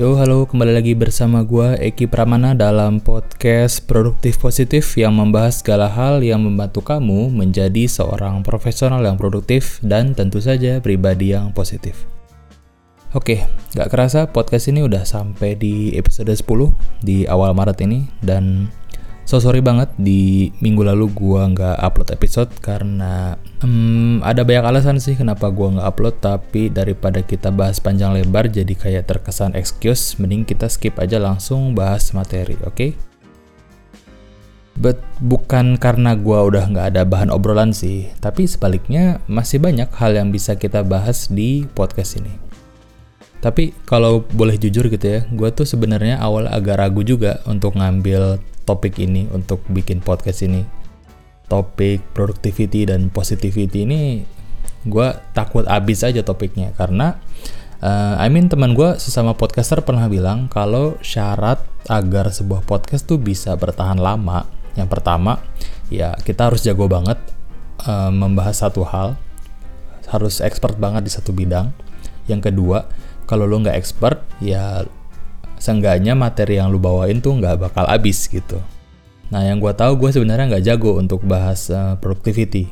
Yo, halo, kembali lagi bersama gue Eki Pramana dalam podcast Produktif Positif yang membahas segala hal yang membantu kamu menjadi seorang profesional yang produktif dan tentu saja pribadi yang positif. Oke, gak kerasa podcast ini udah sampai di episode 10 di awal Maret ini dan So sorry banget di minggu lalu gua nggak upload episode karena um, ada banyak alasan sih kenapa gua nggak upload tapi daripada kita bahas panjang lebar jadi kayak terkesan excuse mending kita skip aja langsung bahas materi oke okay? But bukan karena gua udah nggak ada bahan obrolan sih, tapi sebaliknya masih banyak hal yang bisa kita bahas di podcast ini. Tapi kalau boleh jujur gitu ya, gue tuh sebenarnya awal agak ragu juga untuk ngambil topik ini untuk bikin podcast ini. Topik productivity dan positivity ini gue takut abis aja topiknya karena uh, I mean teman gue sesama podcaster pernah bilang kalau syarat agar sebuah podcast tuh bisa bertahan lama yang pertama ya kita harus jago banget uh, membahas satu hal harus expert banget di satu bidang yang kedua kalau lo nggak expert ya seenggaknya materi yang lu bawain tuh nggak bakal habis gitu. Nah yang gue tahu gue sebenarnya nggak jago untuk bahas uh, productivity.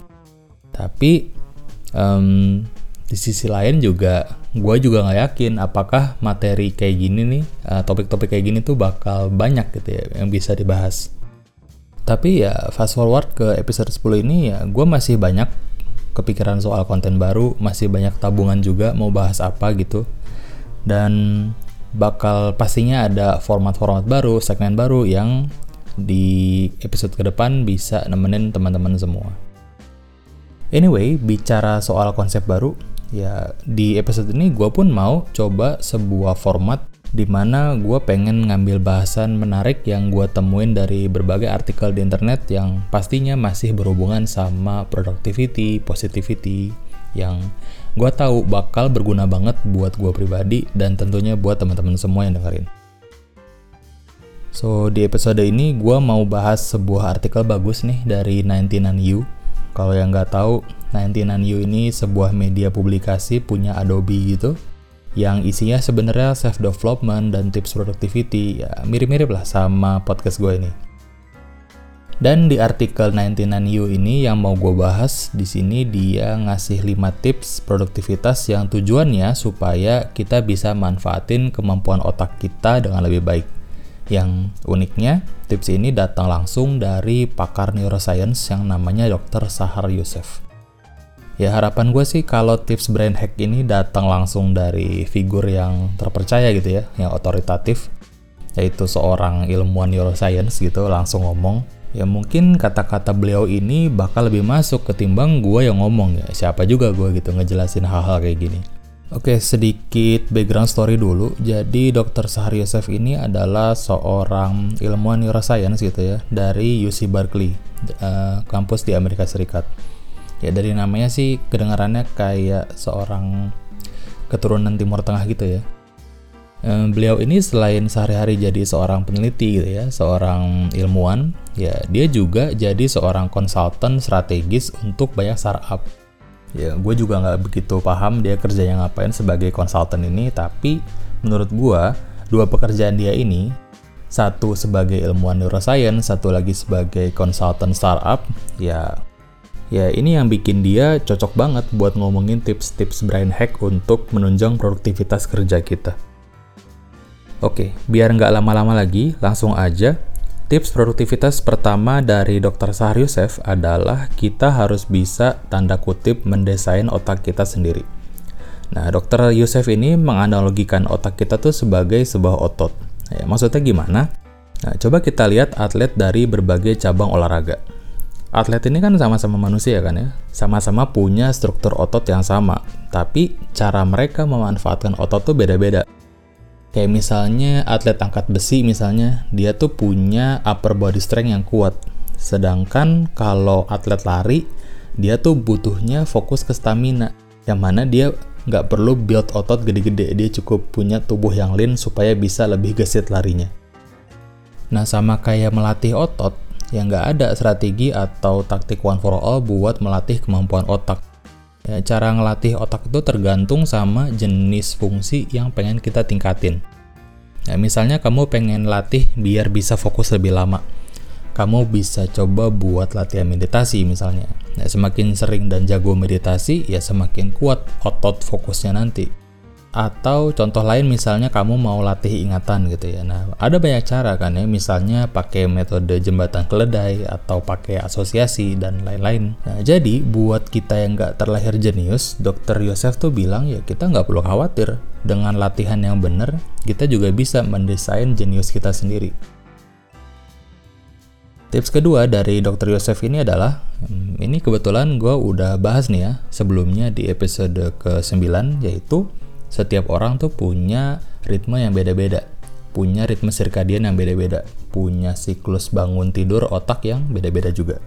Tapi um, di sisi lain juga gue juga nggak yakin apakah materi kayak gini nih uh, topik-topik kayak gini tuh bakal banyak gitu ya yang bisa dibahas. Tapi ya fast forward ke episode 10 ini ya gue masih banyak kepikiran soal konten baru, masih banyak tabungan juga mau bahas apa gitu. Dan bakal pastinya ada format-format baru, segmen baru yang di episode ke depan bisa nemenin teman-teman semua. Anyway, bicara soal konsep baru, ya di episode ini gue pun mau coba sebuah format di mana gue pengen ngambil bahasan menarik yang gue temuin dari berbagai artikel di internet yang pastinya masih berhubungan sama productivity, positivity, yang gue tahu bakal berguna banget buat gue pribadi dan tentunya buat teman-teman semua yang dengerin. So, di episode ini gue mau bahas sebuah artikel bagus nih dari 99U. Kalau yang nggak tahu, 99U ini sebuah media publikasi punya Adobe gitu, yang isinya sebenarnya self development dan tips productivity, ya mirip-mirip lah sama podcast gue ini. Dan di artikel 99U ini yang mau gue bahas di sini dia ngasih 5 tips produktivitas yang tujuannya supaya kita bisa manfaatin kemampuan otak kita dengan lebih baik. Yang uniknya, tips ini datang langsung dari pakar neuroscience yang namanya Dr. Sahar Yusuf. Ya harapan gue sih kalau tips brain hack ini datang langsung dari figur yang terpercaya gitu ya, yang otoritatif, yaitu seorang ilmuwan neuroscience gitu langsung ngomong ya mungkin kata-kata beliau ini bakal lebih masuk ketimbang gue yang ngomong ya siapa juga gue gitu ngejelasin hal-hal kayak gini Oke, sedikit background story dulu. Jadi, Dr. Sahar Yosef ini adalah seorang ilmuwan neuroscience gitu ya, dari UC Berkeley, uh, kampus di Amerika Serikat. Ya, dari namanya sih kedengarannya kayak seorang keturunan Timur Tengah gitu ya beliau ini selain sehari-hari jadi seorang peneliti gitu ya, seorang ilmuwan, ya dia juga jadi seorang konsultan strategis untuk banyak startup. Ya, gue juga nggak begitu paham dia kerjanya ngapain sebagai konsultan ini, tapi menurut gue dua pekerjaan dia ini satu sebagai ilmuwan neuroscience, satu lagi sebagai konsultan startup, ya ya ini yang bikin dia cocok banget buat ngomongin tips-tips brain hack untuk menunjang produktivitas kerja kita. Oke, biar nggak lama-lama lagi, langsung aja. Tips produktivitas pertama dari Dr. Sahar Yusef adalah kita harus bisa tanda kutip mendesain otak kita sendiri. Nah, Dr. Yusef ini menganalogikan otak kita tuh sebagai sebuah otot. Ya, maksudnya gimana? Nah, coba kita lihat atlet dari berbagai cabang olahraga. Atlet ini kan sama-sama manusia kan ya, sama-sama punya struktur otot yang sama, tapi cara mereka memanfaatkan otot tuh beda-beda. Kayak misalnya atlet angkat besi misalnya, dia tuh punya upper body strength yang kuat. Sedangkan kalau atlet lari, dia tuh butuhnya fokus ke stamina. Yang mana dia nggak perlu build otot gede-gede, dia cukup punya tubuh yang lean supaya bisa lebih gesit larinya. Nah sama kayak melatih otot, yang nggak ada strategi atau taktik one for all buat melatih kemampuan otak. Ya, cara ngelatih otak itu tergantung sama jenis fungsi yang pengen kita tingkatin. Nah, misalnya kamu pengen latih biar bisa fokus lebih lama. Kamu bisa coba buat latihan meditasi misalnya. Nah, semakin sering dan jago meditasi, ya semakin kuat otot fokusnya nanti. Atau contoh lain misalnya kamu mau latih ingatan gitu ya. Nah, ada banyak cara kan ya, misalnya pakai metode jembatan keledai atau pakai asosiasi dan lain-lain. Nah, jadi buat kita yang nggak terlahir jenius, Dr. Yosef tuh bilang ya kita nggak perlu khawatir. Dengan latihan yang benar, kita juga bisa mendesain jenius kita sendiri. Tips kedua dari Dr. Yosef ini adalah, hmm, ini kebetulan gue udah bahas nih ya sebelumnya di episode ke-9, yaitu setiap orang tuh punya ritme yang beda-beda, punya ritme sirkadian yang beda-beda, punya siklus bangun tidur otak yang beda-beda juga.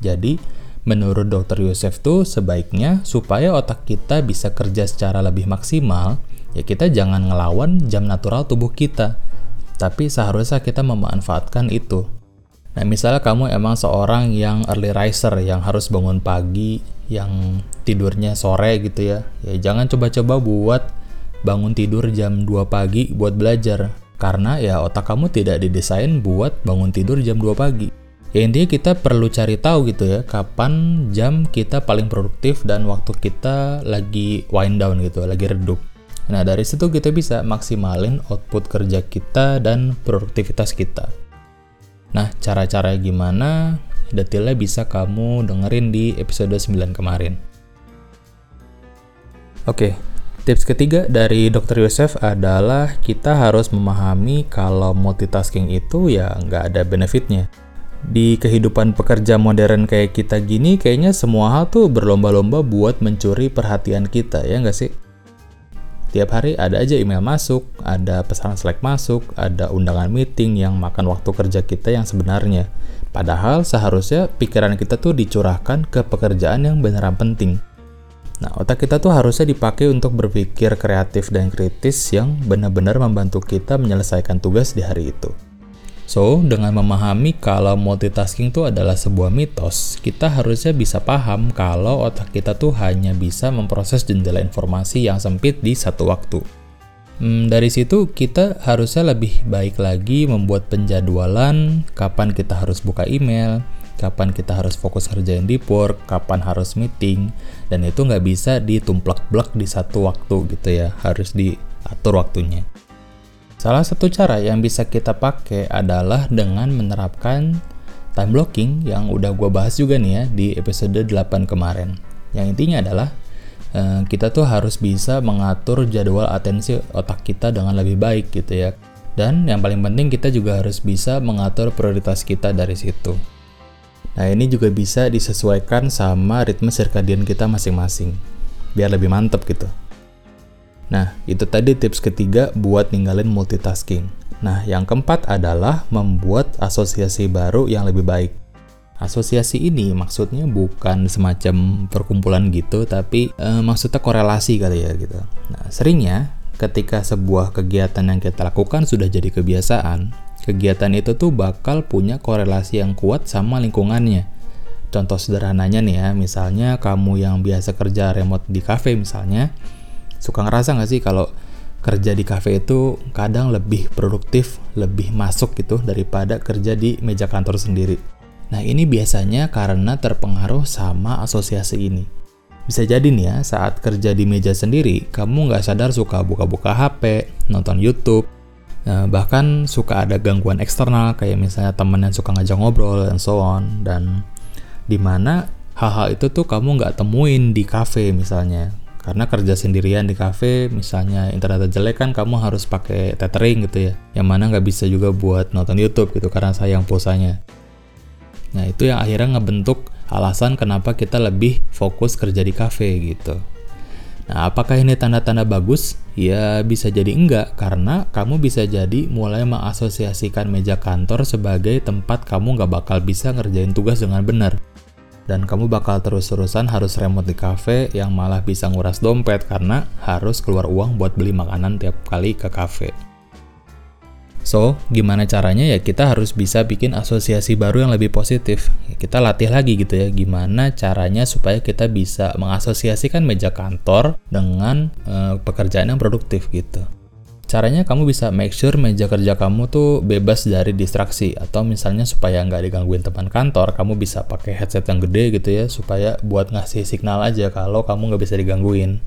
Jadi, menurut Dr. Yosef tuh sebaiknya supaya otak kita bisa kerja secara lebih maksimal, ya kita jangan ngelawan jam natural tubuh kita, tapi seharusnya kita memanfaatkan itu. Nah, misalnya kamu emang seorang yang early riser yang harus bangun pagi, yang tidurnya sore gitu ya. Ya jangan coba-coba buat bangun tidur jam 2 pagi buat belajar karena ya otak kamu tidak didesain buat bangun tidur jam 2 pagi. Ya intinya kita perlu cari tahu gitu ya kapan jam kita paling produktif dan waktu kita lagi wind down gitu, lagi redup. Nah, dari situ kita bisa maksimalin output kerja kita dan produktivitas kita. Nah, cara-cara gimana detailnya bisa kamu dengerin di episode 9 kemarin. Oke, tips ketiga dari Dr. Yosef adalah kita harus memahami kalau multitasking itu ya nggak ada benefitnya. Di kehidupan pekerja modern kayak kita gini, kayaknya semua hal tuh berlomba-lomba buat mencuri perhatian kita, ya nggak sih? Tiap hari ada aja email masuk, ada pesan Slack masuk, ada undangan meeting yang makan waktu kerja kita yang sebenarnya. Padahal seharusnya pikiran kita tuh dicurahkan ke pekerjaan yang beneran penting. Nah, otak kita tuh harusnya dipakai untuk berpikir kreatif dan kritis yang benar-benar membantu kita menyelesaikan tugas di hari itu. So, dengan memahami kalau multitasking itu adalah sebuah mitos, kita harusnya bisa paham kalau otak kita tuh hanya bisa memproses jendela informasi yang sempit di satu waktu. Hmm, dari situ kita harusnya lebih baik lagi membuat penjadwalan kapan kita harus buka email, kapan kita harus fokus kerjain deep work, kapan harus meeting, dan itu nggak bisa ditumplak-blak di satu waktu gitu ya, harus diatur waktunya. Salah satu cara yang bisa kita pakai adalah dengan menerapkan time blocking yang udah gue bahas juga nih ya di episode 8 kemarin. Yang intinya adalah Eh, kita tuh harus bisa mengatur jadwal atensi otak kita dengan lebih baik gitu ya. Dan yang paling penting kita juga harus bisa mengatur prioritas kita dari situ. Nah ini juga bisa disesuaikan sama ritme circadian kita masing-masing, biar lebih mantep gitu. Nah itu tadi tips ketiga buat ninggalin multitasking. Nah yang keempat adalah membuat asosiasi baru yang lebih baik. Asosiasi ini maksudnya bukan semacam perkumpulan gitu, tapi e, maksudnya korelasi kali ya gitu. Nah, seringnya ketika sebuah kegiatan yang kita lakukan sudah jadi kebiasaan, kegiatan itu tuh bakal punya korelasi yang kuat sama lingkungannya. Contoh sederhananya nih ya, misalnya kamu yang biasa kerja remote di cafe misalnya, suka ngerasa nggak sih kalau kerja di cafe itu kadang lebih produktif, lebih masuk gitu daripada kerja di meja kantor sendiri. Nah ini biasanya karena terpengaruh sama asosiasi ini. Bisa jadi nih ya, saat kerja di meja sendiri, kamu nggak sadar suka buka-buka HP, nonton YouTube, bahkan suka ada gangguan eksternal kayak misalnya temen yang suka ngajak ngobrol dan so on. Dan di mana hal-hal itu tuh kamu nggak temuin di cafe misalnya. Karena kerja sendirian di cafe, misalnya internet jelek kan kamu harus pakai tethering gitu ya. Yang mana nggak bisa juga buat nonton YouTube gitu karena sayang pulsanya. Nah, itu yang akhirnya ngebentuk alasan kenapa kita lebih fokus kerja di cafe gitu. Nah, apakah ini tanda-tanda bagus? Ya, bisa jadi enggak, karena kamu bisa jadi mulai mengasosiasikan meja kantor sebagai tempat kamu nggak bakal bisa ngerjain tugas dengan benar. Dan kamu bakal terus-terusan harus remote di cafe yang malah bisa nguras dompet karena harus keluar uang buat beli makanan tiap kali ke cafe. So, gimana caranya ya kita harus bisa bikin asosiasi baru yang lebih positif. Kita latih lagi gitu ya, gimana caranya supaya kita bisa mengasosiasikan meja kantor dengan uh, pekerjaan yang produktif gitu. Caranya kamu bisa make sure meja kerja kamu tuh bebas dari distraksi atau misalnya supaya nggak digangguin teman kantor, kamu bisa pakai headset yang gede gitu ya supaya buat ngasih signal aja kalau kamu nggak bisa digangguin.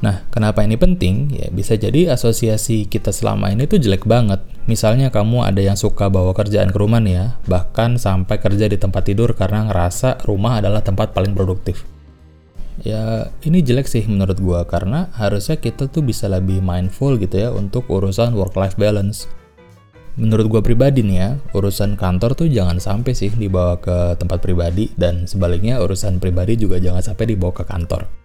Nah, kenapa ini penting? Ya bisa jadi asosiasi kita selama ini tuh jelek banget. Misalnya kamu ada yang suka bawa kerjaan ke rumah nih ya, bahkan sampai kerja di tempat tidur karena ngerasa rumah adalah tempat paling produktif. Ya, ini jelek sih menurut gua karena harusnya kita tuh bisa lebih mindful gitu ya untuk urusan work-life balance. Menurut gua pribadi nih ya, urusan kantor tuh jangan sampai sih dibawa ke tempat pribadi dan sebaliknya urusan pribadi juga jangan sampai dibawa ke kantor.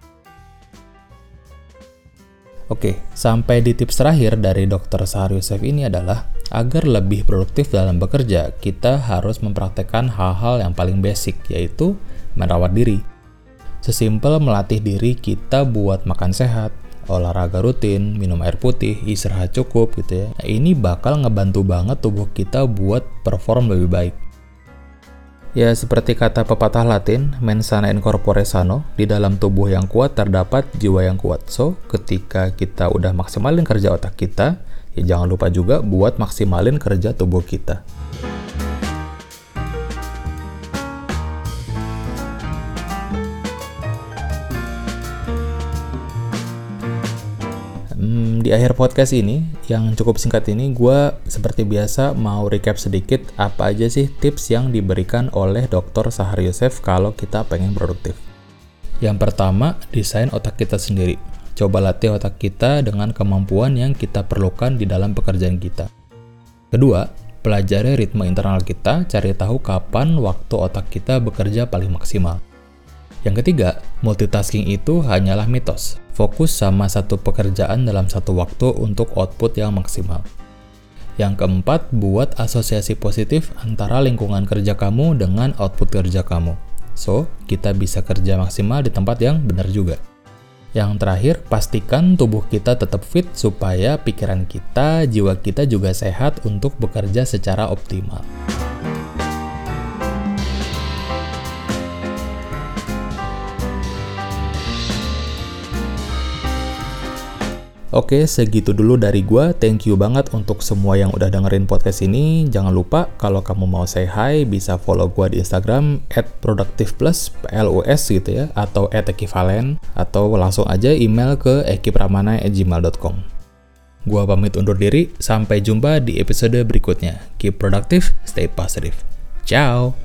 Oke, sampai di tips terakhir dari Dr. Sahar Yusef ini adalah agar lebih produktif dalam bekerja, kita harus mempraktekkan hal-hal yang paling basic, yaitu merawat diri. Sesimpel melatih diri kita buat makan sehat, olahraga rutin, minum air putih, istirahat cukup gitu ya. Nah, ini bakal ngebantu banget tubuh kita buat perform lebih baik. Ya, seperti kata pepatah Latin, mens sana in corpore sano, di dalam tubuh yang kuat terdapat jiwa yang kuat. So, ketika kita udah maksimalin kerja otak kita, ya jangan lupa juga buat maksimalin kerja tubuh kita. Di akhir podcast ini, yang cukup singkat ini, gue seperti biasa mau recap sedikit apa aja sih tips yang diberikan oleh Dr. Sahar Yosef kalau kita pengen produktif. Yang pertama, desain otak kita sendiri. Coba latih otak kita dengan kemampuan yang kita perlukan di dalam pekerjaan kita. Kedua, pelajari ritme internal kita, cari tahu kapan waktu otak kita bekerja paling maksimal. Yang ketiga, multitasking itu hanyalah mitos. Fokus sama satu pekerjaan dalam satu waktu untuk output yang maksimal. Yang keempat, buat asosiasi positif antara lingkungan kerja kamu dengan output kerja kamu. So, kita bisa kerja maksimal di tempat yang benar juga. Yang terakhir, pastikan tubuh kita tetap fit supaya pikiran kita, jiwa kita juga sehat untuk bekerja secara optimal. Oke, segitu dulu dari gua. Thank you banget untuk semua yang udah dengerin podcast ini. Jangan lupa kalau kamu mau say hi bisa follow gua di Instagram @productiveplus plus gitu ya atau @equivalent atau langsung aja email ke ekipramana@gmail.com. Gua pamit undur diri, sampai jumpa di episode berikutnya. Keep productive, stay positive. Ciao.